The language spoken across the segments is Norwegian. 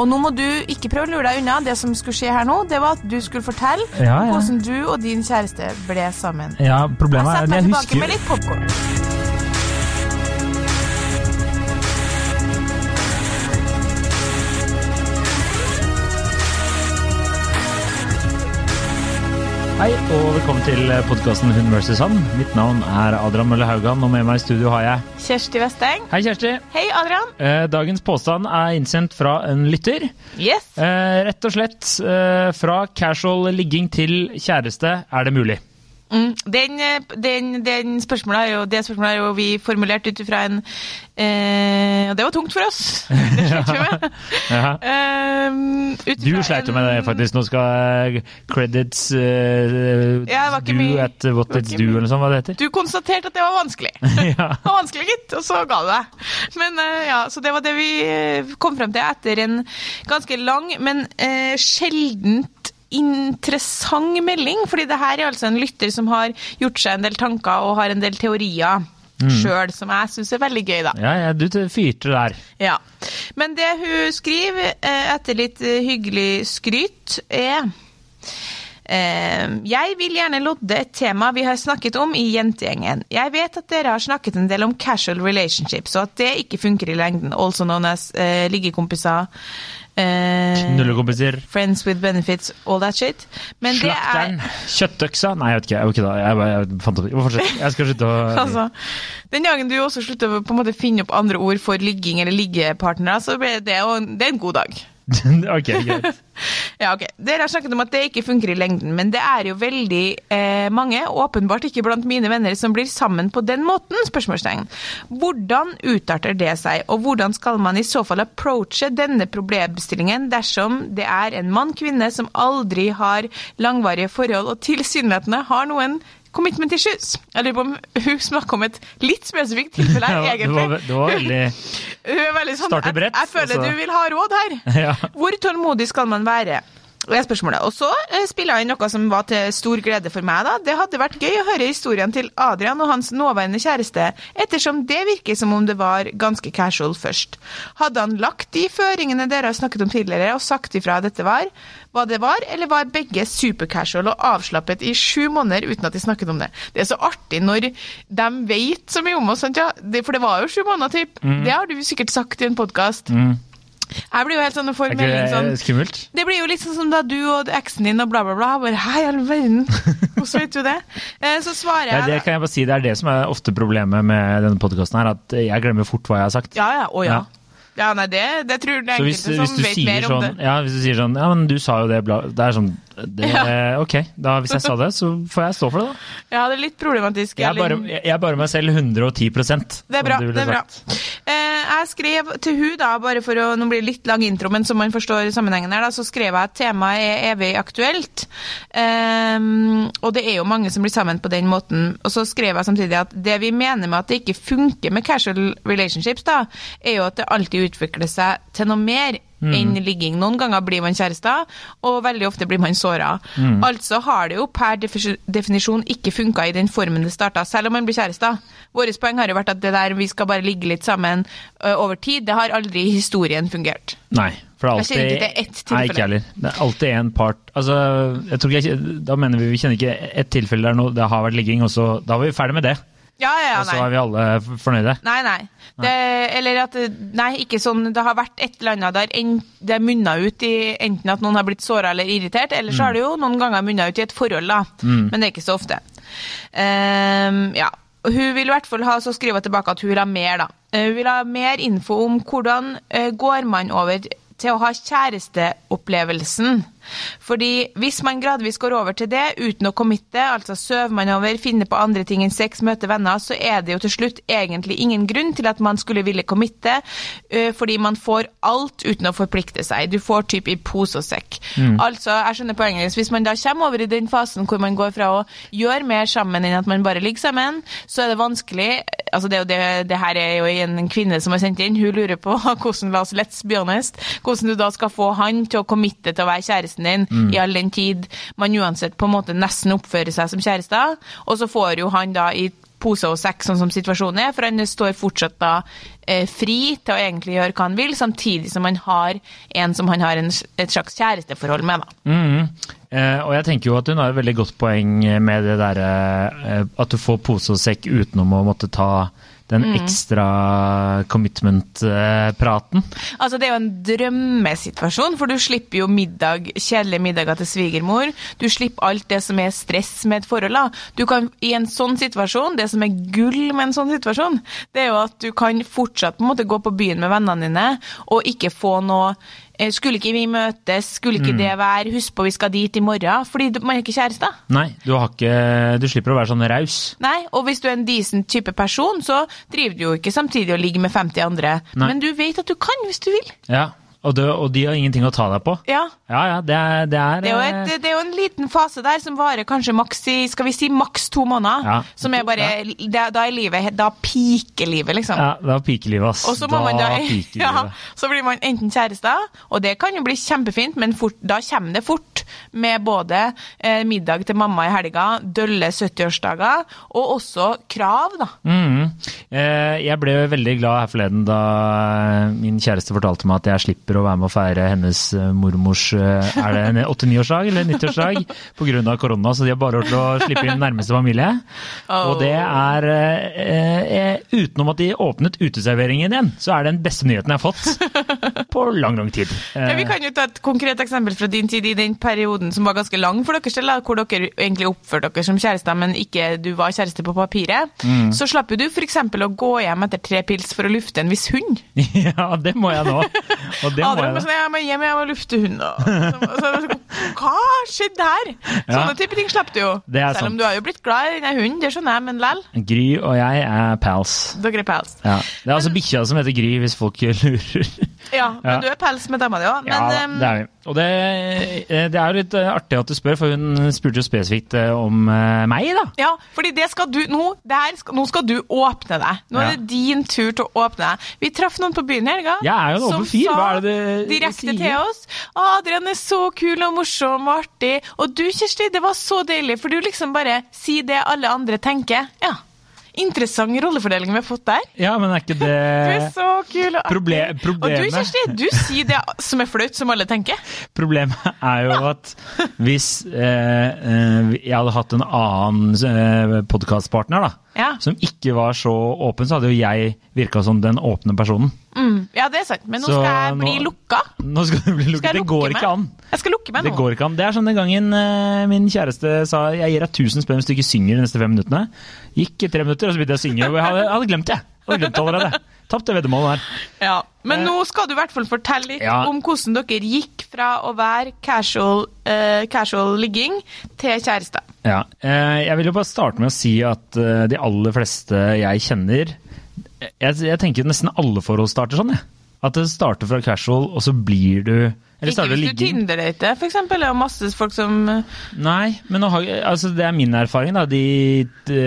Og nå må du ikke prøve å lure deg unna. Det som skulle skje her nå, det var at du skulle fortelle Ja, ja. hvordan du og din kjæreste ble sammen. Ja, Jeg problemet er setter meg jeg tilbake med litt popkorn. Hei, og velkommen til podkasten Hun vs. Han. Mitt navn er Adrian Mølle Haugan, og med meg i studio har jeg Kjersti Westeng. Hei, Kjersti. Hei, Adrian. Eh, Dagens påstand er innsendt fra en lytter. Yes. Eh, Rett og slett eh, fra casual ligging til kjæreste er det mulig. Mm, den, eh, den, den spørsmålet er jo, det spørsmålet er jo vi formulert ut ifra en eh, Og det var tungt for oss. Det slet vi med. Um, Du sleit jo med det, faktisk. Nå skal eh, credits uh, Ja, do mye- at what it's do, eller sånn, hva det heter. Du konstaterte at det var vanskelig. ja. Det var vanskelig, gitt, og så ga du deg. Men uh, ja, Så det var det vi kom frem til etter en ganske lang, men uh, sjeldent interessant melding. fordi det her er altså en lytter som har gjort seg en del tanker og har en del teorier Mm. sjøl, som jeg syns er veldig gøy, da. Ja, ja, du fyrte der. Ja. Men det hun skriver, eh, etter litt eh, hyggelig skryt, er eh, jeg vil gjerne lodde et tema vi har snakket om i jentegjengen. Jeg vet at dere har snakket en del om casual relationships, og at det ikke funker i lengden. Also known as uh, liggekompiser. Eh, Knullekompiser. Friends with benefits, all that shit. Men det Slakteren. er Kjøttøksa. Nei, jeg vet ikke. Jeg, vet ikke jeg, bare- jeg fant opp. Jeg. Jeg skal slutte å Altså, den dagen du også slutter å på en måte finne opp andre ord for ligging eller liggepartnere, så blir det, det er en god dag. ok, greit. Ja, ok. Dere har snakket om at det ikke funker i lengden, men det er jo veldig eh, mange, åpenbart ikke blant mine venner, som blir sammen på den måten? spørsmålstegn. Hvordan utarter det seg, og hvordan skal man i så fall approache denne problemstillingen dersom det er en mann-kvinne som aldri har langvarige forhold og tilsynelatende har noen commitment issues? Jeg lurer på om hun snakker om et litt spesifikt tilfelle her, Ja, det egentlig. var, det var veldig Hun er veldig sånn, Starte bredt, jeg, jeg føler altså. du vil ha råd her. Ja. Hvor tålmodig skal man være? Det er spørsmålet. Og så eh, spiller jeg inn noe som var til stor glede for meg. da. Det hadde vært gøy å høre historien til Adrian og hans nåværende kjæreste, ettersom det virker som om det var ganske casual først. Hadde han lagt de føringene dere har snakket om tidligere, og sagt ifra dette var hva det var, eller var begge supercasual og avslappet i sju måneder uten at de snakket om det? Det er så artig når de vet så mye om oss, sant, ja? For det var jo sju måneder, typ. Det har du sikkert sagt i en podkast. mm. Jeg blir jo helt sånn og får melding sånn skummelt? det blir jo litt sånn som da du og eksen din og bla, bla, bla. Bare, Hei, all verden. Hvordan vet du det? Eh, Så svarer Ja, jeg det kan jeg bare si, det er det som er ofte problemet med denne podkasten her, at jeg glemmer fort hva jeg har sagt. Ja, ja. Å ja. Ja. Ja, nei, det, det tror den enkelte som vet mer om sånn det. Ja, hvis du sier sånn Ja, men du sa jo det, bla Det er sånn det, Ok, da hvis jeg sa det, så får jeg stå for det, da. Ja, det er litt problematisk. Jeg er bare, jeg er bare meg selv 110% Det er bra. som det er bra. Eh, jeg skrev til hun da, bare for å Nå blir det litt lang intro, men så man forstår sammenhengen her, da, så skrev jeg at temaet er evig aktuelt. Ehm, og det er jo mange som blir sammen på den måten. Og så skrev jeg samtidig at det vi mener med at det ikke funker med casual relationships, da, er jo at det alltid utvikler seg til noe mer. Enn ligging. Noen ganger blir man kjærester, og veldig ofte blir man såra. Altså har det jo per definisjon ikke funka i den formen det starta, selv om man blir kjærester. Vårt poeng har jo vært at det der vi skal bare ligge litt sammen ø, over tid, det har aldri i historien fungert. Nei, for det er Jeg kjenner alltid ikke til ett Nei, ikke heller. Det er alltid en part Altså, jeg tror ikke Da mener vi vi kjenner ikke ett tilfelle der noe, det har vært ligging, og så Da var vi ferdig med det. Ja, ja, ja, Og så er vi alle fornøyde. Nei, nei. Det, eller at Nei, ikke sånn. Det har vært et eller annet der en, det munna ut i enten at noen har blitt såra eller irritert, eller så har det jo noen ganger munna ut i et forhold, da. Men det er ikke så ofte. Um, ja. Hun vil i hvert fall ha, så skriver hun tilbake at hun vil ha mer, da. Eh, Hun vil ha mer info om hvordan eh, går man over til å ha kjæresteopplevelsen. Fordi hvis man gradvis går over til det uten å committe, altså søver man over, finner på andre ting enn sex, møter venner, så er det jo til slutt egentlig ingen grunn til at man skulle ville committe, fordi man får alt uten å forplikte seg. Du får typ i pose og sekk. Altså, jeg skjønner poenget. Hvis man da kommer over i den fasen hvor man går fra å gjøre mer sammen enn at man bare ligger sammen, så er det vanskelig altså det, det, det her er jo en kvinne som har sendt inn. Hun lurer på hvordan la oss let's be honest, hvordan du da skal få han til å committe til å være kjæreste kjæresten din i all den tid man uansett på en måte nesten oppfører seg som kjærester. Og så får jo han da i pose og sekk, sånn som situasjonen er, for han står fortsatt da eh, fri til å egentlig gjøre hva han vil, samtidig som han har en som han har en, et slags kjæresteforhold med. da. Mm. Eh, og jeg tenker jo at hun har et veldig godt poeng med det derre eh, at du får pose og sekk utenom å måtte ta den ekstra commitment-praten. Altså, det er jo en drømmesituasjon, for du slipper jo middag, kjedelige middager til svigermor. Du slipper alt det som er stress med et forhold. da. Du kan, I en sånn situasjon, det som er gull med en sånn situasjon, det er jo at du kan fortsatt på en måte gå på byen med vennene dine og ikke få noe skulle ikke vi møtes, skulle ikke det være, husk på vi skal dit i morgen, fordi du- man er ikke kjærester. Nei, du, har ikke, du slipper å være sånn raus. Nei, og hvis du er en decent type person, så driver du jo ikke samtidig og ligger med 50 andre. Nei. Men du vet at du kan hvis du vil. Ja, og, det, og de har ingenting å ta deg på. Ja. Ja, ja, det er Det er, Det er, jo et, eh, det er jo en liten fase der som varer kanskje maks i skal vi si maks to måneder. Ja. Som er bare Da er livet Da piker livet, liksom. ja, da piker livet, ass. Og så må man da ja. Så blir man enten kjærester, og det kan jo bli kjempefint, men fort, da kommer det fort med både eh, middag til mamma i helga, dølle 70-årsdager, og også krav, da. Mm. Eh, Jeg ble veldig glad her forleden da min kjæreste fortalte meg at jeg slipper å være med å feire hennes eh, mormors eh, Er det en 89-årsdag eller 90-årsdag pga. korona, så de har bare til å slippe inn nærmeste familie. Og det er eh, eh, Utenom at de åpnet uteserveringen igjen, så er det den beste nyheten jeg har fått på lang, lang tid. Ja, vi kan jo ta et konkret eksempel fra din tid i den perioden som var ganske lang for deres del, hvor dere egentlig oppførte dere som kjærester, men ikke du var kjæreste på papiret. Mm. Så slapp jo du f.eks. å gå hjem etter tre pils for å lufte en viss hund. Ja, det må jeg nå. Og det må Adrian nå. sånn, 'Jeg må hjem, jeg må lufte hunden'. Så, så, så, hva skjedde her? Ja. Sånne type ting slapp du jo. Det Selv sant. om du har jo blitt glad i denne hunden, det skjønner jeg, men lell. Gry og jeg er pals. Dere er pals. Ja. Det er altså bikkja som heter Gry, hvis folk lurer. Ja, men Ja. du er pels med dama di òg. Ja, det er vi. Og det, eh, det er jo litt eh, artig at du spør, for hun spurte jo spesifikt eh, om meg, da. Ja, fordi det skal du nå. Det skal, nå skal du åpne deg. Nå Ja. er det din tur til å åpne deg. Vi traff noen på byen i helga. Jeg er jo en åpen fyr. Hva er det du Direkte sier? til oss. Adrian er så kul og morsom og artig. Og du, Kjersti, det var så deilig, for du liksom bare sier det alle andre tenker. Ja. Interessant rollefordeling vi har fått der. Ja, men er ikke det Du er så kul og artig. problemet... Og du, Kjersti, du sier det som er flaut, som alle tenker. Problemet er jo at hvis eh, eh, jeg hadde hatt en annen eh, podkastpartner, da, Ja. som ikke var så åpen, så hadde jo jeg virka som den åpne personen. Mm, ja, det er sant. Men nå Så skal jeg bli nå- lukka. Nå skal du bli Skal lukket. Det går meg? ikke an. Jeg skal lukke meg nå. Det går ikke an. Det er sånn den gangen uh, min kjæreste sa jeg gir deg 1000 spenn hvis du ikke synger de neste fem minuttene. Gikk tre minutter, og så begynte jeg å synge. Og jeg hadde, jeg hadde glemt det. Jeg hadde glemt det allerede. Tapt det veddemålet der. Ja, Men nå skal du i hvert fall fortelle litt. Ja. om hvordan dere gikk fra å være casual, uh, casual ligging til kjærester. Ja, eh, Jeg vil jo bare starte med å si at de aller fleste jeg kjenner Jeg, jeg tenker nesten alle forhold starter sånn. Jeg. At det starter fra casual, og så blir du Eller Ikke hvis du. Tinder-dater, eksempel. Det er masse folk som Nei, men har, altså, det er min erfaring. da. De, de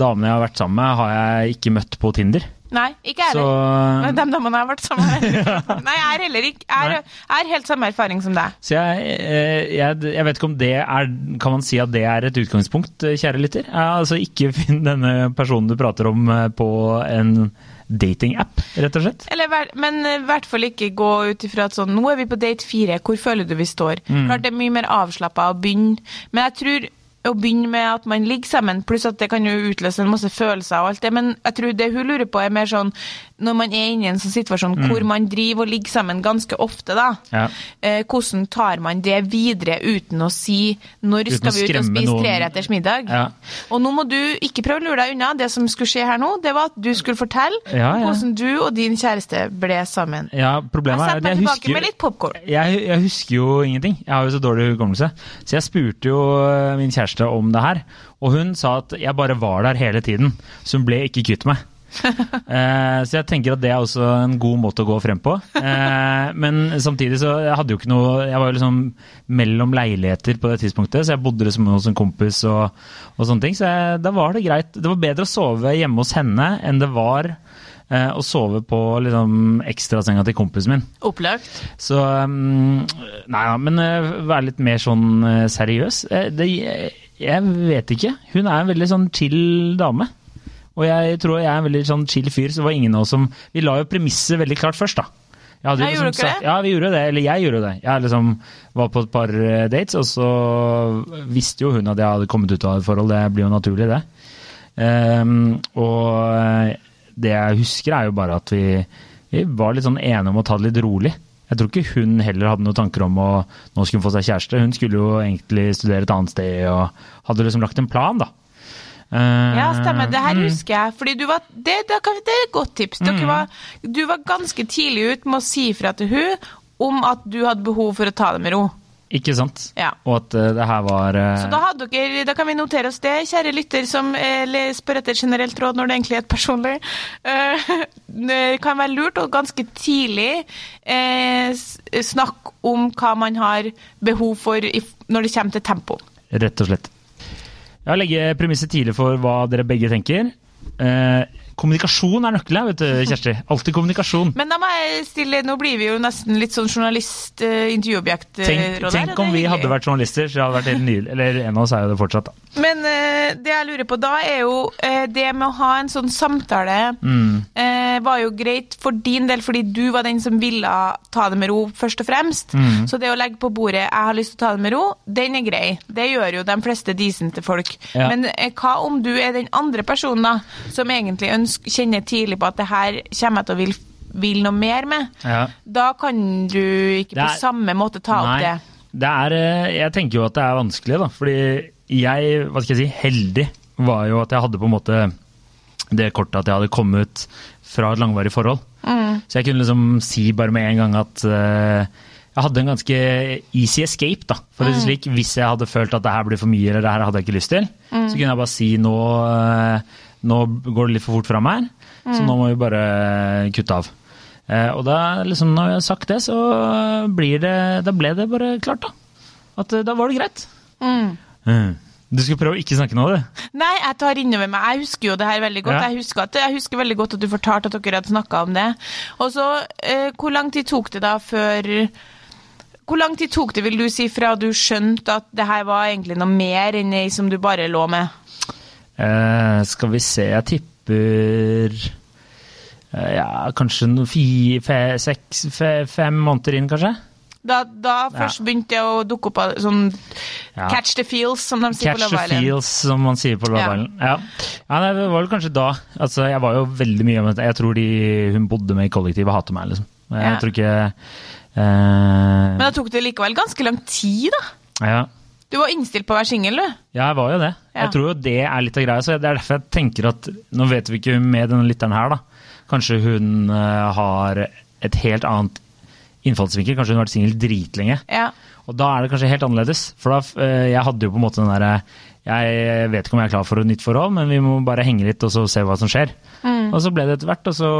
damene jeg har vært sammen med, har jeg ikke møtt på Tinder. Nei, ikke jeg heller. Men De damene jeg har vært sammen med. Nei, jeg er heller ikke Jeg er, helt samme erfaring som deg. Så jeg, eh, jeg, jeg vet ikke om det er Kan man si at det er et utgangspunkt, eh, kjære lytter? Altså Ikke finn denne personen du prater om eh, på en datingapp, rett og slett. Eller, men i hvert fall ikke gå ut ifra at sånn Nå er vi på date fire, hvor føler du vi står? Mm. Klart det er mye mer avslappa å begynne Men jeg tror å begynne med at man ligger sammen, pluss at det kan jo utløse en masse følelser og alt det, men jeg tror det hun lurer på er mer sånn når man er inne i en sånn situasjon hvor man driver og ligger sammen ganske ofte, da. Mm. Ja. Eh, hvordan tar man det videre uten å si når Uten skal vi ut og spise noen. treretters middag? Ja. Og nå må du ikke prøve å lure deg unna. Det som skulle skje her nå, det var at du skulle fortelle Ja, hvordan du og din kjæreste ble sammen. Ja, problemet er at jeg husker med litt popkorn. jeg, jeg husker jo ingenting. Jeg har jo så dårlig hukommelse. Så jeg spurte jo eh, min kjæreste om det her, og hun sa at jeg bare var der hele tiden. Så hun ble ikke kvitt meg. Eh, så jeg tenker at det er også en god måte å gå frem på. Eh, men samtidig så jeg hadde jo ikke noe Jeg var jo liksom mellom leiligheter på det tidspunktet, så jeg bodde liksom hos en kompis og, og sånne ting. Så jeg, da var det greit. Det var bedre å sove hjemme hos henne enn det var eh, å sove på liksom ekstrasenga til kompisen min. Opplagt. Så um, Nei da, men eh, være litt mer sånn eh, seriøs. Det, jeg, jeg vet ikke. Hun er en veldig sånn chill dame. Og jeg tror jeg er en veldig sånn chill fyr, så det var ingen av oss som Vi la jo premisset veldig klart først, da. Jeg jo Nei, gjorde liksom dere det? Ja, vi gjorde det. Eller jeg gjorde det. Jeg liksom var på et par eh, dates, og så visste jo hun at jeg hadde kommet ut av et forhold. Det blir jo naturlig, det. Um, og eh, det jeg husker, er jo bare at vi, vi var litt sånn enige om å ta det litt rolig. Jeg tror ikke hun heller hadde noen tanker om å nå skulle hun få seg kjæreste. Hun skulle jo egentlig studere et annet sted og hadde liksom lagt en plan, da. Eh, Ja, stemmer. Det her mm. husker jeg. Fordi du var, det, det, det er et godt tips. Dere var, du var ganske tidlig ut med å si fra til hun om at du hadde behov for å ta det med ro. Ikke sant? Ja. Og at eh, det her var eh, Så da, dere, da kan vi notere oss det, kjære lytter som spør etter generelt råd når det egentlig er et personlig. Det kan være lurt å ganske tidlig snakke om hva man har behov for når det kommer til tempo. Rett og slett. Ja, legger premisset tidlig for hva dere begge tenker. Eh, kommunikasjon er nøkkelen, vet du, Kjersti. Alltid kommunikasjon. Men da må jeg stille, nå blir vi jo nesten litt sånn journalist-intervjuobjekt. Tenk, tenk om vi hadde vært journalister, så hadde vært helt nylig. Eller en av oss er jo det fortsatt, da. Men eh, det jeg lurer på da, er jo eh, det med å ha en sånn samtale Mm. eh, var jo greit for din del, fordi du var den som ville ta det med ro, først og fremst. Mm. Så det å legge på bordet 'jeg har lyst til å ta det med ro', den er grei. Det gjør jo de fleste decente folk. Ja. Men eh, hva om du er den andre personen da, som egentlig ønsker, kjenner tidlig på at det her kommer jeg til å vil, vil noe mer med? Ja. Da kan du ikke er, på samme måte ta opp det. det er eh, Jeg tenker jo at det er vanskelig, da. Fordi jeg, hva skal jeg si, heldig var jo at jeg hadde på en måte det kortet at jeg hadde kommet fra et langvarig forhold. Mm. Så jeg kunne liksom si bare med en gang at uh, jeg hadde en ganske easy escape, da, for mm. slik. Hvis jeg hadde følt at det her blir for mye, eller det her hadde jeg ikke lyst til, så kunne jeg bare si nå, eh, nå går det litt for fort fram her, så nå må vi bare kutte av. Eh, og da, liksom, når jeg har sagt det, så blir det Da ble det bare klart, da. At eh, da var det greit. Mm. Mm. Du skulle prøve å ikke snakke nå, du. Nei, jeg tar innover meg. Jeg husker jo det her veldig godt. Ja. Jeg, husker at, jeg husker veldig godt at du fortalte at dere hadde snakka om det. Og så, eh, hvor lang tid tok det da før Hvor lang tid tok det, vil du si, fra du skjønte at det her var egentlig noe mer enn ei som du bare lå med? Eh, skal vi se, jeg tipper uh, Ja, kanskje noen fi, fe, seks, fe, fem måneder inn, kanskje? Da, da først begynte jeg å dukke opp sånn Ja. catch the feels, som de sier Catch the Love Island. feels, som man sier på Love Ja. Island. Ja. ja, nei, det var vel kanskje da. Altså, jeg var jo veldig mye med Jeg tror de hun bodde med i kollektivet, hater meg, liksom. Jeg Ja. tror ikke uh, Men da tok det likevel ganske lang tid, da. ja. Du var innstilt på å være singel, du. Ja, jeg var jo det. Ja. Jeg tror jo det er litt av greia. Så det er derfor jeg tenker at Nå vet vi ikke med denne lytteren her, da. Kanskje hun eh, har et helt annet innfallsvinkel. Kanskje hun har vært singel dritlenge. Ja. Og da er det kanskje helt annerledes. For da, eh, jeg hadde jo på en måte den derre Jeg vet ikke om jeg er klar for et nytt forhold, men vi må bare henge litt og så se hva som skjer. Og så ble det etter hvert, og så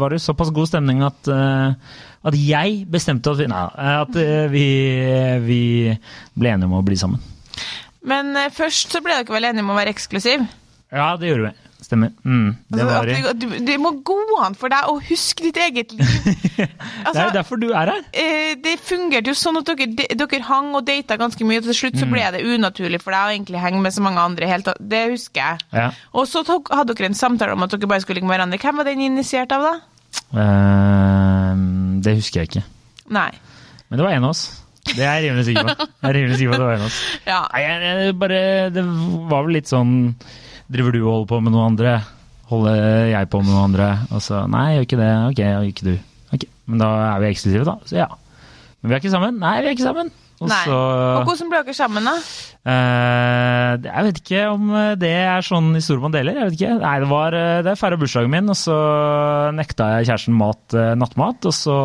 var det såpass god stemning at, eh, at jeg bestemte at vi, nei, at eh, vi, vi ble enige om å bli sammen. Men først så ble dere vel enige om å være eksklusiv? Ja, det gjorde vi. Stemmer. Mm, det Altså, du, det må gå an for deg å huske ditt eget liv. Det Altså, er jo derfor du er her. eh, det fungerte jo sånn at dere, de, dere hang og data ganske mye, og til slutt så ble det unaturlig for deg å egentlig henge med så mange andre. Helt, det husker jeg. Ja. Og så tok, hadde dere en samtale om at dere bare skulle ligge med hverandre. Hvem var den initiert av, da? Eh, det husker jeg ikke. Nei. Men det var en av oss. Det er jeg rimelig sikker på. Jeg er rimelig sikker på at det var en av oss. Ja. Nei, jeg, jeg bare, det var vel litt sånn Driver du og holder på med noen andre? Holder jeg på med noen andre? Og så Nei, jeg gjør ikke det. Ok, jeg gjør ikke du. Ok, Men da er vi eksklusive, da. Så ja. Men vi er ikke sammen. Nei, vi er ikke sammen. Og Nei. så Og hvordan ble dere sammen, da? Uh, Jeg vet ikke om det er sånn i man deler. Jeg vet ikke. Nei, det var eh, Det feira bursdagen min, og så nekta jeg kjæresten mat, uh, nattmat. Og så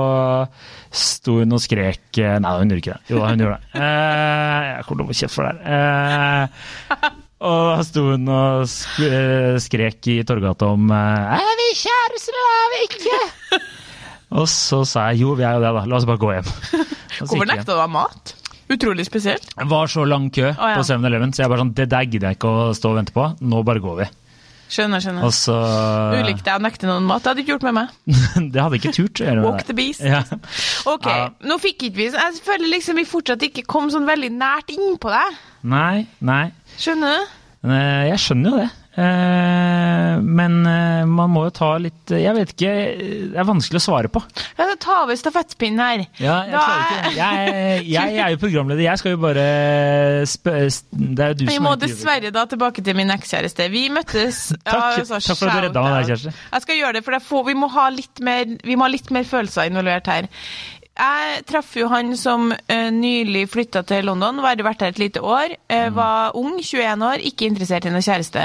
sto hun og skrek Nei, hun gjorde ikke det. Jo, hun gjorde det. Uh, jeg kommer til å få kjeft for det her. Og da sto hun og eh, skrek i Torgata om eh, Er vi kjærester, eller er vi ikke? og så sa jeg jo, vi er jo det, da. La oss bare gå hjem. Hvorfor nekta du å ha mat? Utrolig spesielt. Det var så lang kø ja. på 7-Eleven, så jeg bare sånn, det der gidder jeg ikke å stå og vente på. Nå bare går vi. Skjønner, skjønner. Og så Ulikt deg å nekte noen mat. Det hadde du ikke gjort med meg. Det hadde ikke turt å gjøre Walk the beast. Ja. Ok, Ja. nå fikk ikke vi Jeg føler liksom vi fortsatt ikke kom sånn veldig nært innpå deg. Nei, nei. Skjønner du? Eh, Jeg skjønner jo det. Eh, Men eh, man må jo ta litt Jeg vet ikke, det er vanskelig å svare på. Ja, da ta over stafettpinnen her. Ja, jeg Da. Jeg, jeg, jeg er jo programleder, jeg skal jo bare spø... Det er jo du Vi som må er intervjuer. dessverre da tilbake til min ekskjæreste. Vi møttes Takk. altså, Takk for at du redda meg der, shout-out. Jeg skal gjøre det, for det er få- vi, må ha litt mer, vi må ha litt mer følelser involvert her. Jeg traff jo han som uh, nylig flytta til London, var vært her et lite år. Mm. var ung, 21 år, ikke interessert i noen kjæreste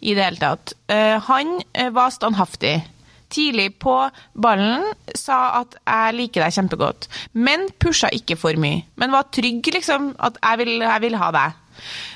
i det hele tatt. Uh, han var standhaftig. Tidlig på ballen sa at 'jeg liker deg kjempegodt', men pusha ikke for mye. Men var trygg, liksom, at 'jeg vil, jeg vil ha deg'.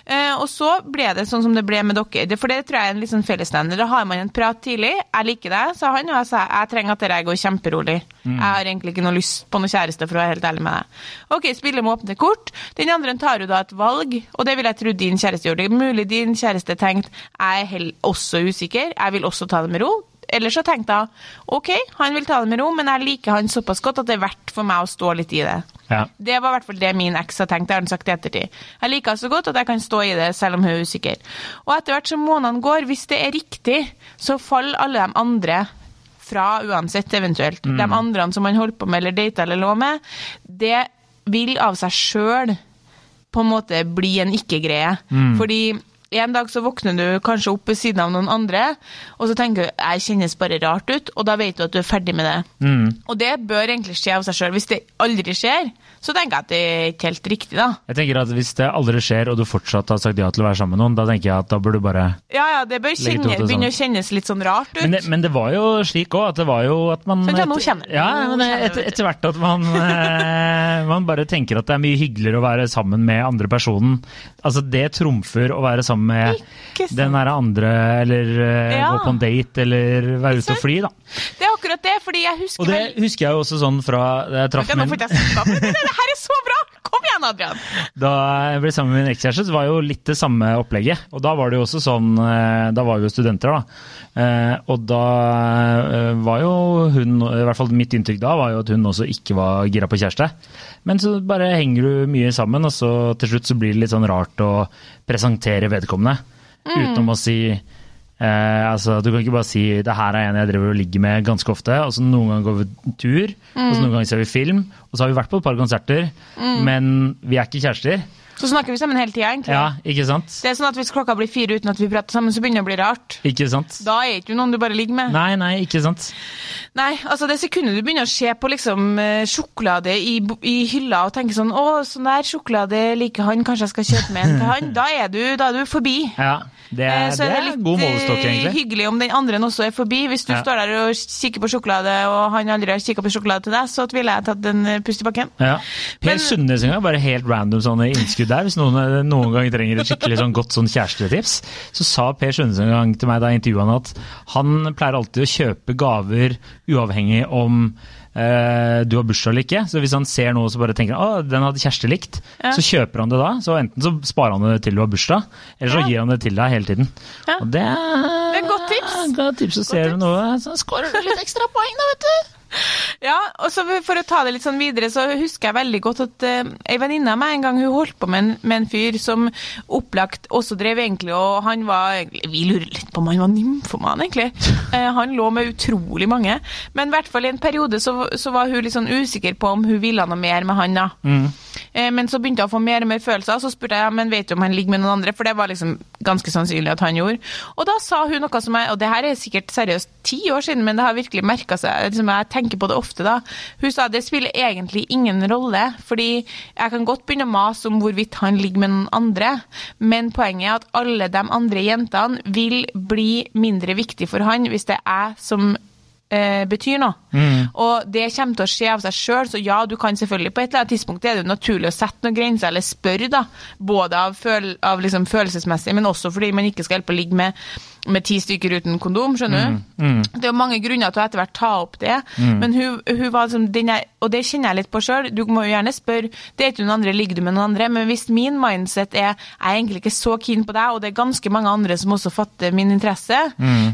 Eh, og så ble det sånn som det ble med dere. For det tror jeg er en sånn fellesnevner. Da har man en prat tidlig. 'Jeg liker deg', sa han, og jeg sa 'jeg trenger at dette går kjemperolig'. Jeg har egentlig ikke noe lyst på noe kjæreste, for å være helt ærlig med deg. Ok, spiller med åpne kort. Den andre tar jo da et valg, og det vil jeg tro din kjæreste gjorde. Det er mulig din kjæreste tenkte 'jeg er også usikker, jeg vil også ta det med ro'. Eller så tenkte jeg ok, han vil ta det med ro, men jeg liker han såpass godt at det er verdt for meg å stå litt i det. Ja. Det var i hvert fall det min eks har tenkt. Det har han sagt i ettertid. Jeg liker henne så godt at jeg kan stå i det selv om hun er usikker. Og etter hvert som månedene går, hvis det er riktig, så faller alle de andre fra uansett, eventuelt. De andre som man holder på med eller dater eller lå med, det vil av seg sjøl på en måte bli en ikke-greie. Fordi en dag så våkner du kanskje opp ved siden av noen andre, og så tenker du jeg kjennes bare rart ut, og da vet du at du er ferdig med det. Mm. Og det bør egentlig skje av seg sjøl. Hvis det aldri skjer, så tenker jeg at det er ikke helt riktig, da. Jeg tenker at Hvis det aldri skjer, og du fortsatt har sagt ja til å være sammen med noen, da tenker jeg at da bør du bare Ja, ja, det bør kjenne, begynne sånn. å kjennes litt sånn rart ut. Men det, men det var jo slik òg, at det var jo at man Sant, ja, nå kjenner. Ja, men det, etter, etter hvert at man, eh, man bare tenker at det er mye hyggeligere å være sammen med andre personen. Altså, det trumfer å være sammen med den derre andre, eller eh, Ja. gå på en date, eller være ute og fly, da. Det er akkurat det, fordi jeg husker Og det husker jeg jo også sånn fra jeg traff Ok, Nå min får jeg. Men det her er så bra! Kom igjen, Adrian! Da jeg ble sammen med min ekskjæreste, så var jo litt det samme opplegget. Og da var det jo også sånn eh, Da var vi jo studenter, da. Eh, Og da eh, var jo hun I hvert fall mitt inntrykk da var jo at hun også ikke var gira på kjæreste. Men så bare henger du mye sammen, og så til slutt så blir det litt sånn rart å presentere vedkommende. Utenom å si Eh, altså, du kan ikke bare si det her er en jeg driver og ligger med ganske ofte. og så Noen ganger går vi tur, og så noen ganger ser vi film. Og så har vi vært på et par konserter, men vi er ikke kjærester. Så snakker vi sammen hele tida, egentlig. Ja, ikke sant? Det er sånn at Hvis klokka blir fire uten at vi prater sammen, så begynner det å bli rart. Ikke sant? Da er ikke du noen du bare ligger med. Nei, nei, ikke sant? Nei, altså det sekundet du begynner å se på liksom eh, sjokolade i, i hylla og tenke sånn Å, sånn der sjokolade liker han, kanskje jeg skal kjøpe med en til han. Da er du, da er du forbi. Ja, det Eh, er, Så det er er litt god målestokk, eh, egentlig. hyggelig om den andre også er forbi. Hvis du Ja. står der og kikker på sjokolade, og han aldri har kikka på sjokolade til deg, så ville jeg tatt en eh, pust i bakken. Ja. Per Sundnes en gang, bare helt random sånne innskudd der. Hvis noen eh, noen gang trenger et skikkelig sånn godt sånn kjærestetips, så sa Per Sundnes en gang til meg da jeg intervjua han at han pleier alltid å kjøpe gaver uavhengig om eh, du har bursdag eller ikke. Så hvis han ser noe så bare tenker han, den hadde Kjersti likt, Ja. så kjøper han det da. Så enten så sparer han det til du har bursdag, eller så Ja. gir han det til deg hele tiden. Ja. Og det er, Det er godt tips. Godt tips, så ser du noe, så skårer du litt ekstra poeng da, vet du. Ja, og så For å ta det litt sånn videre, så husker jeg veldig godt at uh, ei venninne av meg en gang hun holdt på med en, med en fyr som opplagt også drev egentlig, og han var Vi lurer litt på om han var nymfoman, egentlig. Uh, han lå med utrolig mange. Men i hvert fall i en periode så, så var hun litt sånn usikker på om hun ville noe mer med han. da. Eh, Men så begynte hun å få mer og mer følelser, og så spurte jeg ja, men vet du om han ligger med noen andre, for det var liksom ganske sannsynlig at han gjorde. Og da sa hun noe som jeg, og det her er sikkert seriøst ti år siden, men det har virkelig merka seg, liksom jeg tenker på det ofte da. Hun sa det spiller egentlig ingen rolle, fordi jeg kan godt begynne å mase om hvorvidt han ligger med noen andre, men poenget er at alle de andre jentene vil bli mindre viktig for han hvis det er jeg som eh, betyr noe. Og det kommer til å skje av seg sjøl, så ja, du kan selvfølgelig på et eller annet tidspunkt det er det jo naturlig å sette noen grenser, eller spørre, da. Både av, føl av liksom følelsesmessig, men også fordi man ikke skal hjelpe å ligge med, med ti stykker uten kondom, skjønner du. Det er jo mange grunner til å etter hvert ta opp det, men hun, hun var liksom jeg, Og det kjenner jeg litt på sjøl. Du må jo gjerne spørre Dater du noen andre, ligger du med noen andre? Men hvis min mindset er jeg er egentlig ikke så keen på deg, og det er ganske mange andre som også fatter min interesse,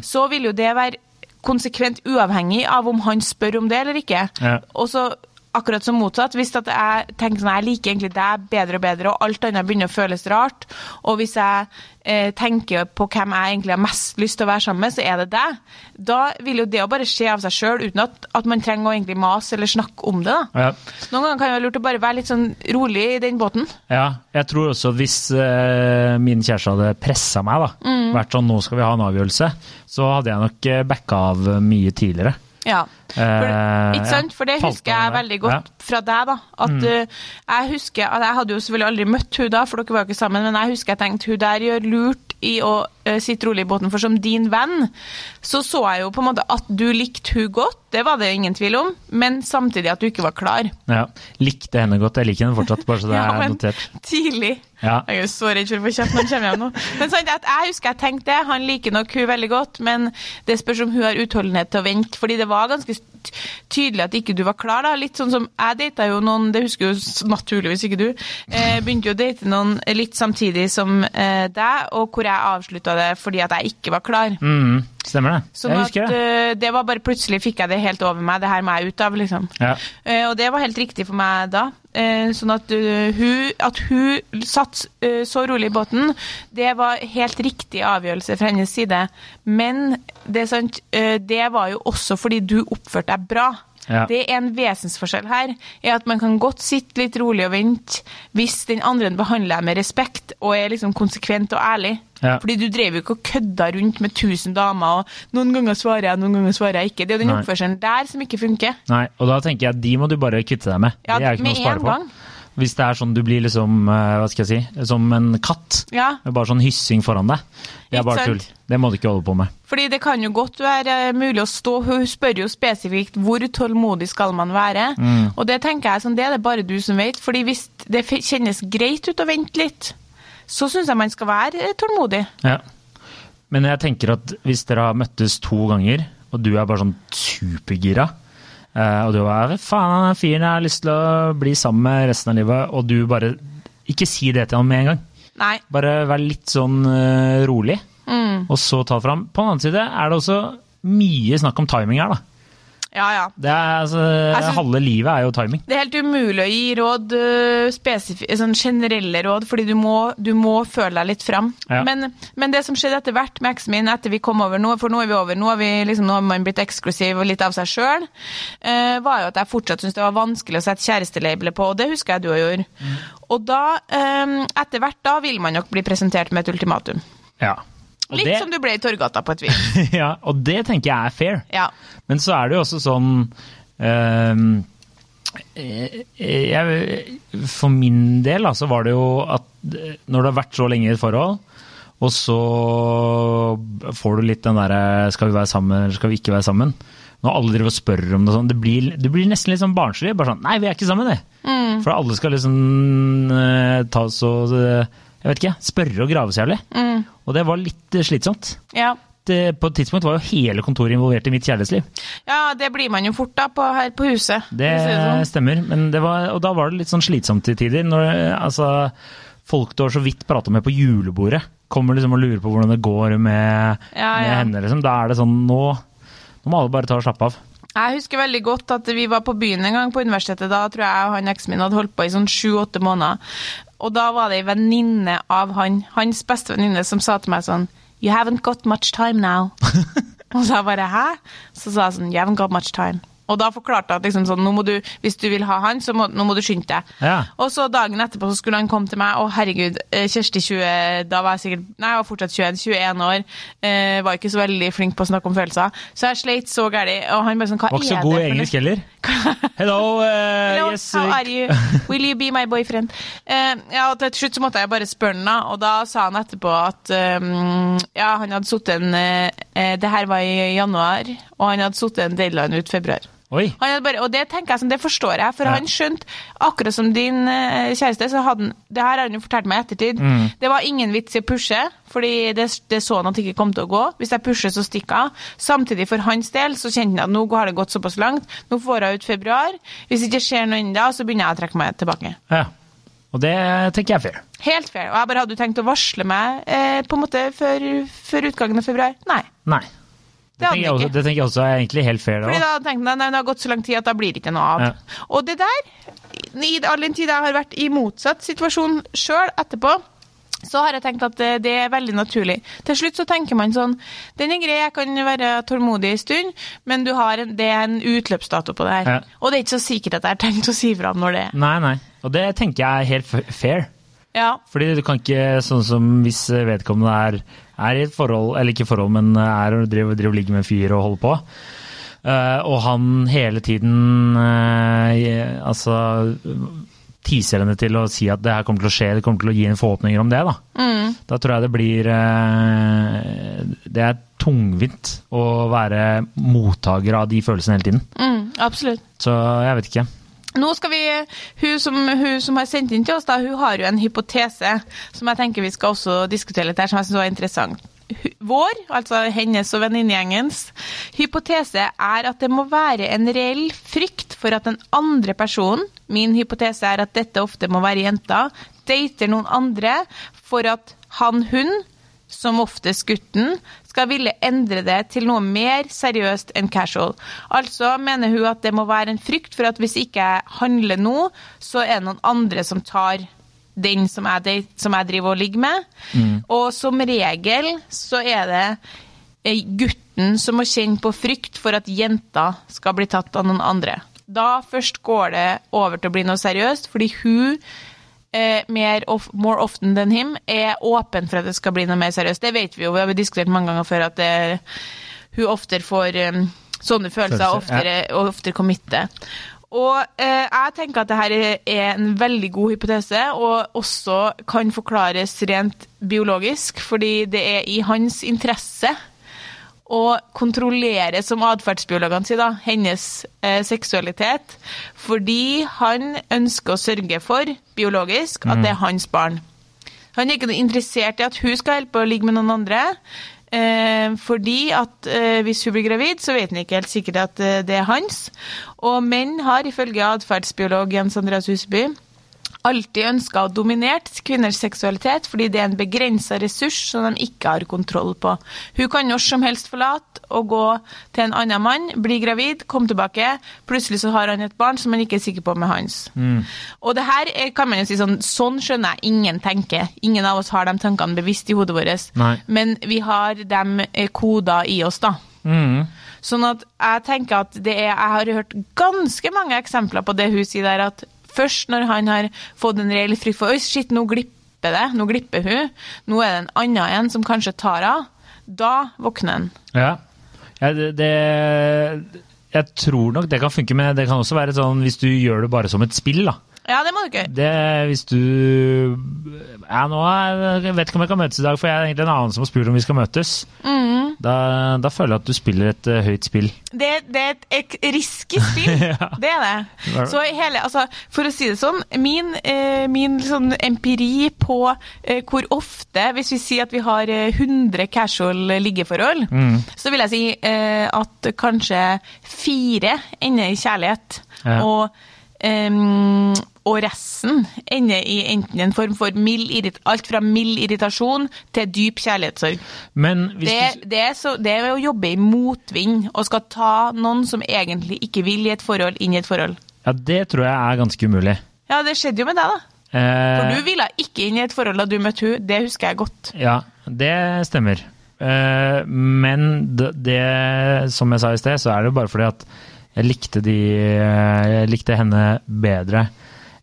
så vil jo det være konsekvent uavhengig av om han spør om det eller ikke. Ja. Og så akkurat som motsatt. Hvis at jeg tenker sånn, jeg liker egentlig deg bedre og bedre, og alt annet begynner å føles rart, og hvis jeg eh, tenker på hvem jeg egentlig har mest lyst til å være sammen med, så er det deg. Da vil jo det å bare skje av seg sjøl, uten at, at man trenger å egentlig mase eller snakke om det. da. Ja. Noen ganger kan det være lurt å bare være litt sånn rolig i den båten. Ja, jeg tror også hvis eh, min kjæreste hadde pressa meg, da, Mm. vært sånn nå skal vi ha en avgjørelse, så hadde jeg nok eh, backa av mye tidligere. Ja. For, Eh, ikke sant? For det husker jeg veldig godt Mm. fra deg. da. At eh, Jeg husker, at jeg hadde jo selvfølgelig aldri møtt hun da, for dere var jo ikke sammen, men jeg husker jeg tenkte hun der gjør lurt i å eh, sitte rolig i båten, for som din venn, så så jeg jo på en måte at du likte hun godt, det var det ingen tvil om, men samtidig at du ikke var klar. Ja, likte henne godt. Jeg liker henne fortsatt, bare så det Ja, er notert. tidlig. Ja. Jeg er så redd for å få kjeft når han kommer hjem nå. Men sant, at jeg husker jeg tenkte det. Han liker nok hun veldig godt, men det spørs om hun har utholdenhet til å vente. Fordi det var ganske tydelig at ikke du var klar. da. Litt sånn som Jeg data jo noen, det husker jo naturligvis ikke du. Eh, begynte jo å date noen litt samtidig som eh, deg, og hvor jeg avslutta det fordi at jeg ikke var klar. Mm, stemmer det. Sånn jeg at det. eh, det var bare plutselig fikk jeg det helt over meg. Det her må jeg ut av, liksom. Ja. Eh, og det var helt riktig for meg da. Eh, sånn at, hun, at hun satt så rolig i båten, det var helt riktig avgjørelse fra hennes side. Men det, sant, det var jo også fordi du oppførte deg bra. Ja. Det er en vesensforskjell her, er at man kan godt sitte litt rolig og vente hvis den andre behandler deg med respekt og er liksom konsekvent og ærlig. Ja. Fordi du drev jo ikke og kødda rundt med tusen damer, og noen ganger svarer jeg, noen ganger svarer jeg ikke. Det er jo den Nei. oppførselen der som ikke funker. Nei, og da tenker jeg at de må du bare kvitte deg med. Ja, det er ikke med noe å spare på. gang. Hvis det er sånn du blir liksom, eh, hva skal jeg si, som en katt. Ja. Bare sånn hyssing foran deg. Det er bare tull. Det må du ikke holde på med. Fordi det kan jo godt være eh, mulig å stå Hun spør jo spesifikt hvor tålmodig skal man være. Mm. Og det tenker jeg sånn, det er det bare du som vet. Fordi hvis det kjennes greit ut å vente litt, så syns jeg man skal være eh, tålmodig. Ja. Men jeg tenker at hvis dere har møttes to ganger, og du er bare sånn supergira, eh, og du er faen, han er fyren jeg har lyst til å bli sammen med resten av livet, og du bare Ikke si det til ham med en gang. Nei. Bare vær litt sånn eh, rolig, Mm. og så ta fram. På den annen side er det også mye snakk om timing her, da. Ja, ja. Det er, altså, synes- halve livet er jo timing. Det er helt umulig å gi råd, øh, sånn generelle råd, fordi du må, du må føle deg litt fram. Ja. Men, men det som skjedde etter hvert med eksen min, etter vi kom over nå, for nå er vi over, nå har, vi liksom, har man blitt eksklusiv og litt av seg sjøl, var jo at jeg fortsatt syntes det var vanskelig å sette kjærestelabelet på, og det husker jeg du òg gjorde. Og da, øh, etter hvert da, vil man nok bli presentert med et ultimatum. Ja. Og Litt det, som du ble i Torgata på et vis. ja, og det tenker jeg er fair. Ja. Men så er det jo også sånn eh, jeg, For min del så altså, var det jo at eh, når det har vært så lenge i et forhold, og så får du litt den derre Skal vi være sammen, eller skal vi ikke være sammen? Når alle driver og spør om det sånn, det blir, det blir nesten litt sånn barnslig. Bare sånn Nei, vi er ikke sammen, det. For alle skal liksom uh, ta oss og eh, Jeg vet ikke, spørre og grave så jævlig. Og det var litt eh, slitsomt. ja. Det, på et tidspunkt var jo hele kontoret involvert i mitt kjærlighetsliv. Ja, det blir man jo fort da, på, her på huset. Det det sånn. stemmer, men det var, og da var det litt sånn slitsomt til tider. Når altså, folk du har så vidt prata med på julebordet, kommer liksom og lurer på hvordan det går med, Ja, med henne. Liksom. Da er det sånn nå, nå må alle bare ta og slappe av. Jeg husker veldig godt at vi var på byen en gang på universitetet. Da tror jeg og han eksen min hadde holdt på i sånn sju-åtte måneder. Og da var det ei venninne av han, hans beste venninne, som sa til meg sånn You haven't got much time now. og så jeg bare hæ? Så sa jeg sånn You haven't got much time. Og da forklarte jeg at liksom sånn, du, hvis du vil ha han, så må, må du skynde deg. Ja. Og så dagen etterpå så skulle han komme til meg, og herregud, eh, Kjersti 20, da var jeg sikkert, nei, jeg var fortsatt 21, 21 år, eh, var ikke så veldig flink på å snakke om følelser, så jeg sleit så gærlig, og han bare sånn, hva Var ikke så er god i engelsk heller. Hello, uh, Hello, yes. how are you? Will you be my boyfriend? Eh, ja, og til slutt så måtte jeg bare spørre han og da sa han etterpå at um, ja, han hadde sittet en, eh, det her var i januar, og han hadde sittet en deadline ut februar. Bare, og det tenker jeg som, det forstår jeg, for Ja. han skjønte, akkurat som din eh, kjæreste, så hadde han Det her har han jo fortalt meg i ettertid. Mm. Det var ingen vits i å pushe, fordi det, det så han at det ikke kom til å gå. Hvis jeg pusher, så stikker hun. Samtidig, for hans del, så kjente han at nå har det gått såpass langt. Nå får hun ut februar. Hvis det ikke skjer noe ennå, så begynner jeg å trekke meg tilbake. Ja. Og det tenker jeg er fair. Helt fair. Og jeg bare hadde jo tenkt å varsle meg eh, på en måte før, før utgangen av februar. Nei. Nei. Det, tenker også, det tenker jeg også er egentlig helt fair. Det Fordi da tenkte jeg nei, det har gått så lang tid at da blir det ikke noe av. Ja. Og det der, i all den tid jeg har vært i motsatt situasjon sjøl etterpå, så har jeg tenkt at eh, det er veldig naturlig. Til slutt så tenker man sånn Den er grei, jeg kan være tålmodig en stund, men du har en, det er en utløpsdato på det her. Ja. Og det er ikke så sikkert at jeg har tenkt å si fra om når det er. Nei, nei. Og det tenker jeg er helt fair. Ja. Fordi du kan ikke, sånn som hvis vedkommende er, er i et forhold, eller ikke forhold, men er og driver, driver ligger med en fyr og holder på, uh, og han hele tiden uh, altså teaser henne til å si at det her kommer til å skje, det kommer til å gi en forhåpninger om det, da. Da tror jeg det blir uh, Det er tungvint å være mottaker av de følelsene hele tiden. Mm, absolutt. Så jeg vet ikke. Nå skal vi, hun som, hun som har sendt inn til oss, da, hun har jo en hypotese som jeg tenker vi skal også diskutere litt her, som jeg synes var interessant. Vår, altså hennes og venninnegjengens, hypotese er at det må være en reell frykt for at den andre personen, min hypotese er at dette ofte må være jenta, dater noen andre for at han, hun, som oftest gutten, skal ville endre det til noe mer seriøst enn casual. Altså mener hun at det må være en frykt for at hvis ikke jeg handler nå, så er det noen andre som tar den som jeg, som jeg driver og ligger med. Og som regel så er det eh, gutten som må kjenne på frykt for at jenta skal bli tatt av noen andre. Da først går det over til å bli noe seriøst, fordi hun mer of, more often than him er åpen for at det skal bli noe mer seriøst. Det vet vi jo, vi har diskutert mange ganger før at det, hun oftere får um, sånne følelser, Følelser, oftere, og oftere committer. Og eh, jeg tenker at dette er en veldig god hypotese, og også kan forklares rent biologisk, fordi det er i hans interesse å kontrollere, som atferdsbiologene sier, da, hennes eh, seksualitet. Fordi han ønsker å sørge for, biologisk, at det er hans barn. Han er ikke noe interessert i at hun skal holde på å ligge med noen andre. Eh, fordi at eh, hvis hun blir gravid, så vet han ikke helt sikkert at eh, det er hans. Og menn har ifølge atferdsbiolog Jens Andreas Huseby alltid ønska å dominere kvinners seksualitet fordi det er en begrensa ressurs som de ikke har kontroll på. Hun kan når som helst forlate og gå til en annen mann, bli gravid, komme tilbake. Plutselig så har han et barn som han ikke er sikker på med hans. Og det her er- kan man jo si sånn Sånn skjønner jeg ingen tenker. Ingen av oss har de tankene bevisst i hodet vårt. Nei. Men vi har dem koda koder i oss, da. Mm. Sånn at jeg tenker at det er Jeg har hørt ganske mange eksempler på det hun sier der, at først når han har fått en reell frykt for Oi, shit, nå glipper det. Nå glipper hun. Nå er det en annen en som kanskje tar av. Da våkner han. Ja, ja det, det Jeg tror nok det kan funke, men det kan også være sånn hvis du gjør det bare som et spill, da. Ja, det må du ikke. Det, hvis du Ja, nå er, jeg vet ikke om jeg kan møtes i dag, for jeg er egentlig en annen som har spurt om vi skal møtes. Da, da føler jeg at du spiller et uh, høyt spill. Det, det er et et risky spill. Det er det. Så hele, altså, for å si det sånn, min, eh, min sånn empiri på eh, hvor ofte, hvis vi sier at vi har eh, 100 casual liggeforhold, så vil jeg si eh, at kanskje fire ender i kjærlighet. Ja. Og Ehm, og resten ender i enten en form for mild alt fra mild irritasjon til dyp kjærlighetssorg. Det, du det, er så, det er å jobbe i motvind og skal ta noen som egentlig ikke vil i et forhold, inn i et forhold. Ja, det tror jeg er ganske umulig. Ja, det skjedde jo med deg, da. For Eh, du ville ikke inn i et forhold da du møtte hun, det husker jeg godt. Ja, det stemmer. Eh, men det, det, som jeg sa i sted, så er det jo bare fordi at jeg likte, de, jeg likte henne bedre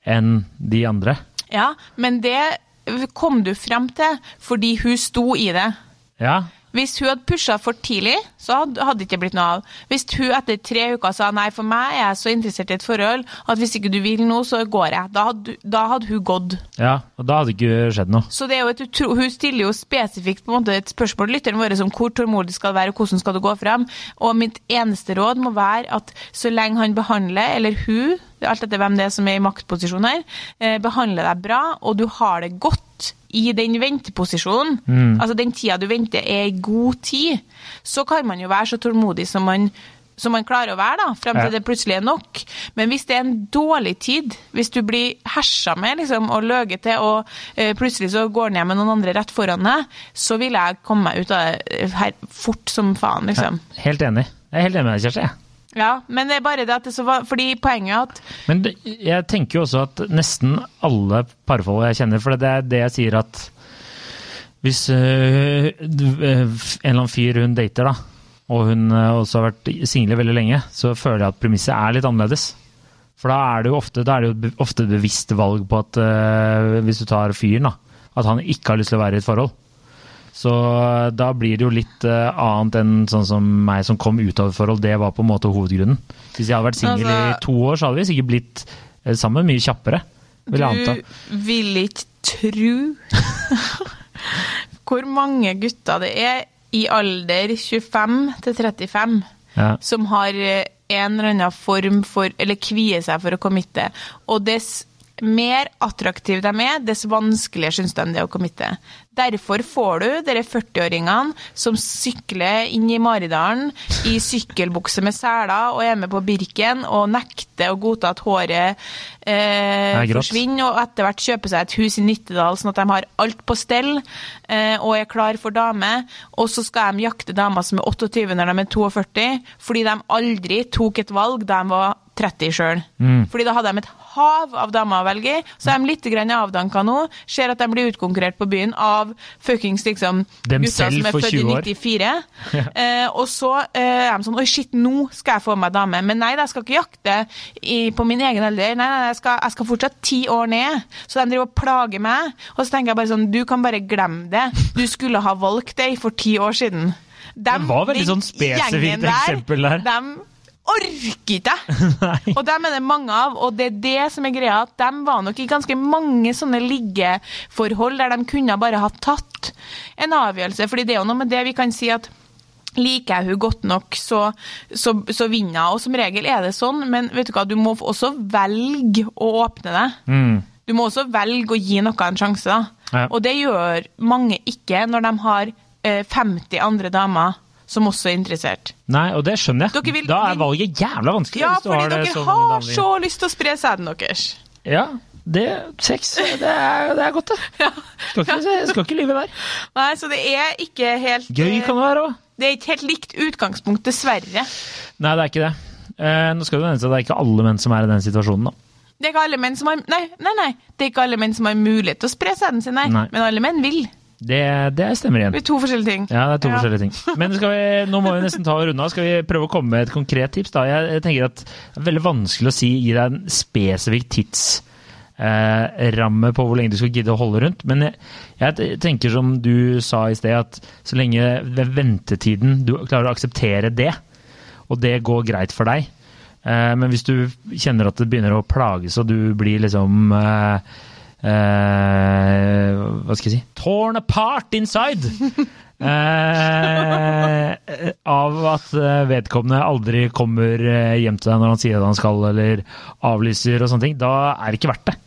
enn de andre. Ja, men det kom du frem til fordi hun sto i det. Ja, Hvis hun hadde pusha for tidlig, så hadde, det ikke blitt noe av. Hvis hun etter tre uker sa nei, for meg er jeg så interessert i et forhold at hvis ikke du vil nå, så går jeg. Da hadde, da hadde hun gått. Ja, og da hadde ikke skjedd noe. Så det er jo et utro, Hun stiller jo spesifikt på en måte et spørsmål til lytteren vår om hvor tålmodig skal det være, og hvordan skal det gå frem. Og mitt eneste råd må være at så lenge han behandler, eller hun, alt etter hvem det er som er i maktposisjon her, eh, behandler deg bra, og du har det godt i den venteposisjonen, altså den tida du venter er god tid, så kan man jo være så tålmodig som man som man klarer å være, da, frem til Ja. det plutselig er nok. Men hvis det er en dårlig tid, hvis du blir hersa med liksom, og løget til, og eh, plutselig så går hjem med noen andre rett foran deg, så vil jeg komme meg ut av det her fort som faen, liksom. Helt enig. Jeg er helt enig med deg, Kjersti. Ja, men det er bare det at det så var Fordi poenget er at Men jeg tenker jo også at nesten alle parforhold jeg kjenner, for det er det jeg sier at hvis øh, øh, en eller annen fyr hun dater, da, og hun øh, også har vært single veldig lenge, så føler jeg at premisset er litt annerledes. For da er det jo ofte, det jo ofte bevisst valg på at hvis du tar fyren, da, at han ikke har lyst til å være i et forhold. Så øh, da blir det jo litt uh, annet enn sånn som meg som kom ut av et forhold. Det var på en måte hovedgrunnen. Hvis jeg hadde vært singel i Altså- to år, så hadde vi sikkert blitt uh, sammen mye kjappere. Vil jeg anta. du vil ikke tru hvor mange gutter det er i alder 25 til 35 Ja. som har eh, en eller annen form for Eller kvier seg for å committe. Og dess mer attraktive de er, dess vanskeligere syns de det er å committe. Derfor får du dere 40-åringene som sykler inn i Maridalen i sykkelbukse med seler og er med på Birken og nekter å godta at håret eh, er forsvinner, og etter hvert kjøper seg et hus i Nittedal sånn at de har alt på stell eh, og er klar for dame. Og så skal de jakte damer som er 28 når de er 42, fordi de aldri tok et valg da de var 30 sjøl. Fordi da hadde de et hav av damer å velge i. Så er de litt avdanka nå. Ser at de blir utkonkurrert på byen av fuckings liksom Dem gutter som er født i 20 år. 94. Eh, og så eh, er de sånn Oi, shit, nå skal jeg få meg dame. Men nei, jeg skal ikke jakte i, på min egen alder. Nei, nei, jeg skal, jeg skal fortsatt ti år ned. Så de driver og plager meg. Og så tenker jeg bare sånn Du kan bare glemme det. Du skulle ha valgt deg for ti år siden. Dem- Det var veldig sånn spesifikt der, eksempel der. De orker ikke jeg! Og dem er det mange av, og det er det som er greia, at de var nok i ganske mange sånne liggeforhold der de kunne bare ha tatt en avgjørelse. fordi det er jo noe med det vi kan si at Liker jeg hun godt nok, så, så, så vinner jeg. Og som regel er det sånn, men vet du hva, du må også velge å åpne deg. Mm. Du må også velge å gi noe en sjanse. da. Ja. Og det gjør mange ikke når de har eh, 50 andre damer som også er interessert. Nei, og det skjønner jeg. Vil- da er valget jævla vanskelig. Ja, fordi dere sånn har vanlig. så lyst til å spre sæden deres. Ja, det Sex, det er, det er godt, det. Skal ikke, skal ikke lyve der. Nei, så det er ikke helt Gøy kan det være òg. Det er ikke helt likt utgangspunkt, dessverre. Nei, det er ikke det. Eh, nå skal det nevnes at det er ikke alle menn som er i den situasjonen, da. Det er ikke alle menn som har Nei, nei, nei. Det er ikke alle menn som har mulighet til å spre sæden sin, nei. Nei. Men alle menn vil. Det, det stemmer igjen. Det er to forskjellige ting. Ja, det er to Ja. forskjellige ting. Men skal vi, nå må vi nesten ta og runde av. Skal vi prøve å komme med et konkret tips? da? Jeg, jeg tenker at Det er veldig vanskelig å si, gi deg en spesifikk tidsramme eh, på hvor lenge du skal gidde å holde rundt. Men jeg, jeg tenker som du sa i sted, at så lenge ved ventetiden du klarer å akseptere det, og det går greit for deg eh, Men hvis du kjenner at det begynner å plages, og du blir liksom eh, hva skal jeg si torn apart inside eh, av at eh, vedkommende aldri kommer eh, hjem til deg når han sier at han skal, eller avlyser og sånne ting, da er det ikke verdt det.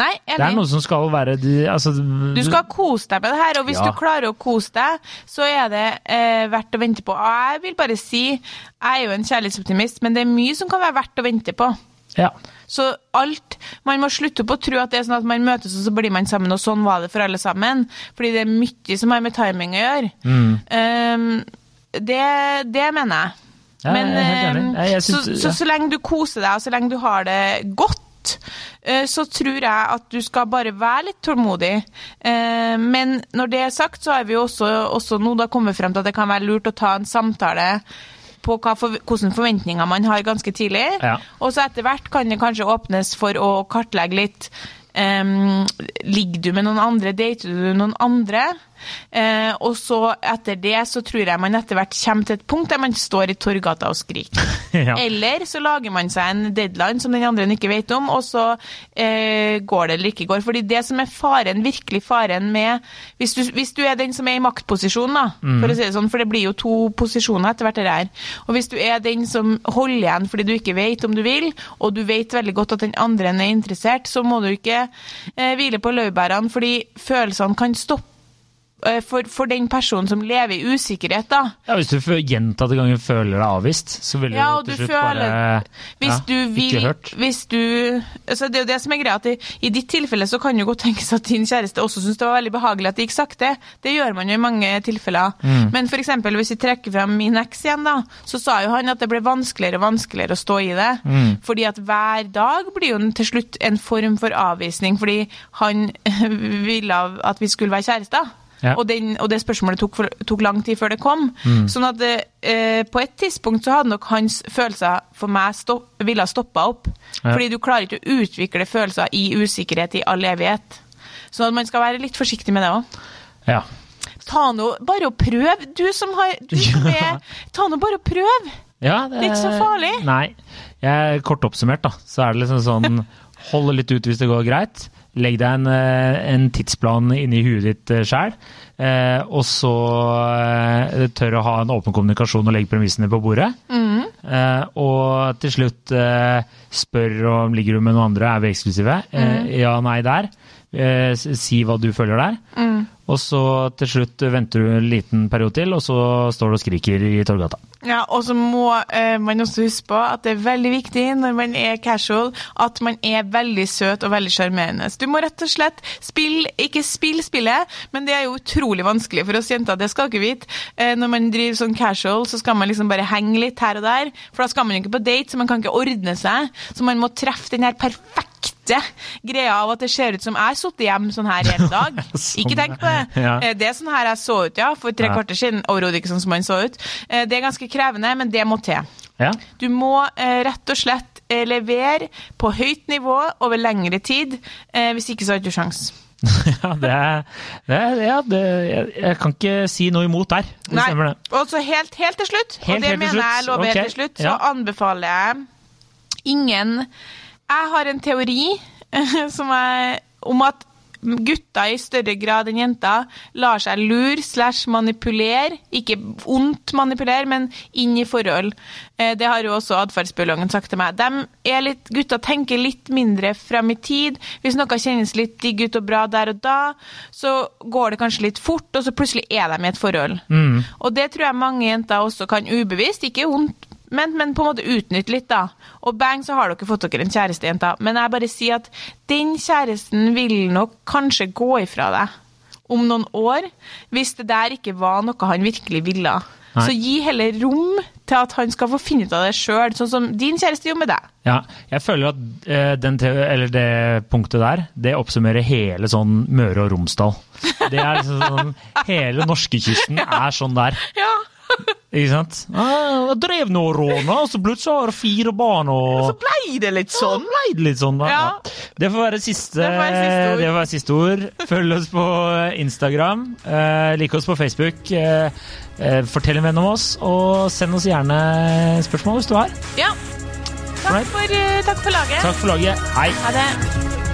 Nei, Det er noe som skal være de- altså, Du skal kose deg med det her, og hvis Ja. du klarer å kose deg, så er det eh, verdt å vente på. Og jeg vil bare si, jeg er jo en kjærlighetsoptimist, men det er mye som kan være verdt å vente på. Ja. Så alt Man må slutte på å tro at det er sånn at man møtes og så blir man sammen, og sånn var det for alle sammen. Fordi det er mye som har med timing å gjøre. Mm. Um, det, det mener jeg. Ja, Men, jeg ehm, Jeg- jeg så, syns- så, ja. så lenge du koser deg, og så lenge du har det godt, eh, så tror jeg at du skal bare være litt tålmodig. Eh, Men når det er sagt, så har vi også, også nå da kommet frem til at det kan være lurt å ta en samtale på for, hvilke forventninger man har ganske tidlig. Ja. Og så etter hvert kan det kanskje åpnes for å kartlegge litt um, ligger du med noen andre, dater du noen andre? Eh, og så etter det så tror jeg man etter hvert kommer til et punkt der man står i Torgata og skriker. Ja. Eller så lager man seg en deadline som den andre ikke vet om, og så eh, går det eller ikke går. Fordi det som er faren, virkelig faren med Hvis du, hvis du er den som er i maktposisjon, da, for å si det sånn, for det blir jo to posisjoner etter hvert det her. Og hvis du er den som holder igjen fordi du ikke vet om du vil, og du vet veldig godt at den andre er interessert, så må du ikke eh, hvile på laurbærene, fordi følelsene kan stoppe for, for den personen som lever i usikkerhet, da. Ja, Hvis du gjentatte ganger føler deg avvist, så vil Ja, du til slutt føler bare ja, du vil Ikke hørt. Hvis du altså Det er jo det som er greia, at i, i ditt tilfelle så kan jo godt tenkes at din kjæreste også syns det var veldig behagelig at det gikk sakte. Det gjør man jo i mange tilfeller. Mm. Men eksempel hvis vi trekker frem min eks igjen, da, så sa jo han at det ble vanskeligere og vanskeligere å stå i det. Mm. Fordi at hver dag blir jo til slutt en form for avvisning, fordi han ville at vi skulle være kjærester. Ja. Og, den, og det spørsmålet tok, for, tok lang tid før det kom. Mm. Sånn at eh, på et tidspunkt så hadde nok hans følelser for meg stopp, ville ha stoppa opp. Ja. Fordi du klarer ikke å utvikle følelser i usikkerhet i all evighet. Så at man skal være litt forsiktig med det òg. Ja. Ta nå bare og prøv, du som har du som er, Ta nå bare og prøv! ja det, Det er ikke så farlig. Nei. Jeg, kort oppsummert, da, så er det liksom sånn Hold litt ut hvis det går greit. Legg deg en, eh, en tidsplan inni huet ditt sjæl. Eh, og så eh, tør å ha en åpen kommunikasjon og legge premissene på bordet. Mm. Eh, og til slutt eh, spør om ligger du med noen andre, er vi eksklusive? Eh, Mm. ja, nei, der. Eh, si hva du føler der. Mm. Og så til slutt venter du en liten periode til, og så står du og skriker i Torgata. Ja, og så må eh, man også huske på at det er veldig viktig når man er casual, at man er veldig søt og veldig sjarmerende. Du må rett og slett spille, ikke spille spillet, men det er jo utrolig vanskelig for oss jenter, det skal dere vite. Eh, når man driver sånn casual, så skal man liksom bare henge litt her og der, for da skal man jo ikke på date, så man kan ikke ordne seg. Så man må treffe den her perfekte greia av at det ser ut som jeg har sittet hjemme sånn her hele dag. Sånn, Ikke tenk på det. ja. Eh, Det er sånn her jeg så ut, ja, for tre Ja. kvarter siden. Overhodet ikke sånn som han så ut. Eh, Det er ganske krevende, men det må til. Ja. Du må eh, rett og slett levere på høyt nivå over lengre tid. Hvis ikke så har du ikke sjans. ja, det er, det er ja, det, jeg, jeg kan ikke si noe imot der. Det Nei. stemmer, det. Og så helt, helt til slutt, Helt, og det mener jeg lover okay. helt til slutt, så ja. anbefaler jeg ingen Jeg har en teori som er, om at gutter i større grad enn jenter lar seg lure slash manipulere, ikke ondt manipulere, men inn i forhold. Eh, Det har jo også atferdsbiologen sagt til meg. De er litt, gutter tenker litt mindre frem i tid. Hvis noe kjennes litt digg ut og bra der og da, så går det kanskje litt fort, og så plutselig er de i et forhold. Mm. Og det tror jeg mange jenter også kan ubevisst, ikke vondt, men, men på en måte utnytt litt, da. Og bang, så har dere fått dere en kjæreste, jenta. Men jeg bare sier at den kjæresten vil nok kanskje gå ifra deg om noen år, hvis det der ikke var noe han virkelig ville. Nei. Så gi heller rom til at han skal få finne ut av det sjøl, sånn som din kjæreste gjorde med deg. Ja, jeg føler at eh, eller det punktet der, det oppsummerer hele sånn Møre og Romsdal. Det er liksom sånn, Hele norskekysten er sånn der. Ja. Ikke sant? Jeg drev nå og råna, og så plutselig har jeg fire barn og Så blei det litt sånn. Ble det litt sånn, da. Ja. Ja. Det får være siste, Det får være siste ord. Følg oss på Instagram. Eh, lik oss på Facebook. Eh, eh, fortell en venn om oss, og send oss gjerne spørsmål hvis du har. Ja. Takk for, eh, takk for laget. Takk for laget. Hei. Ha det.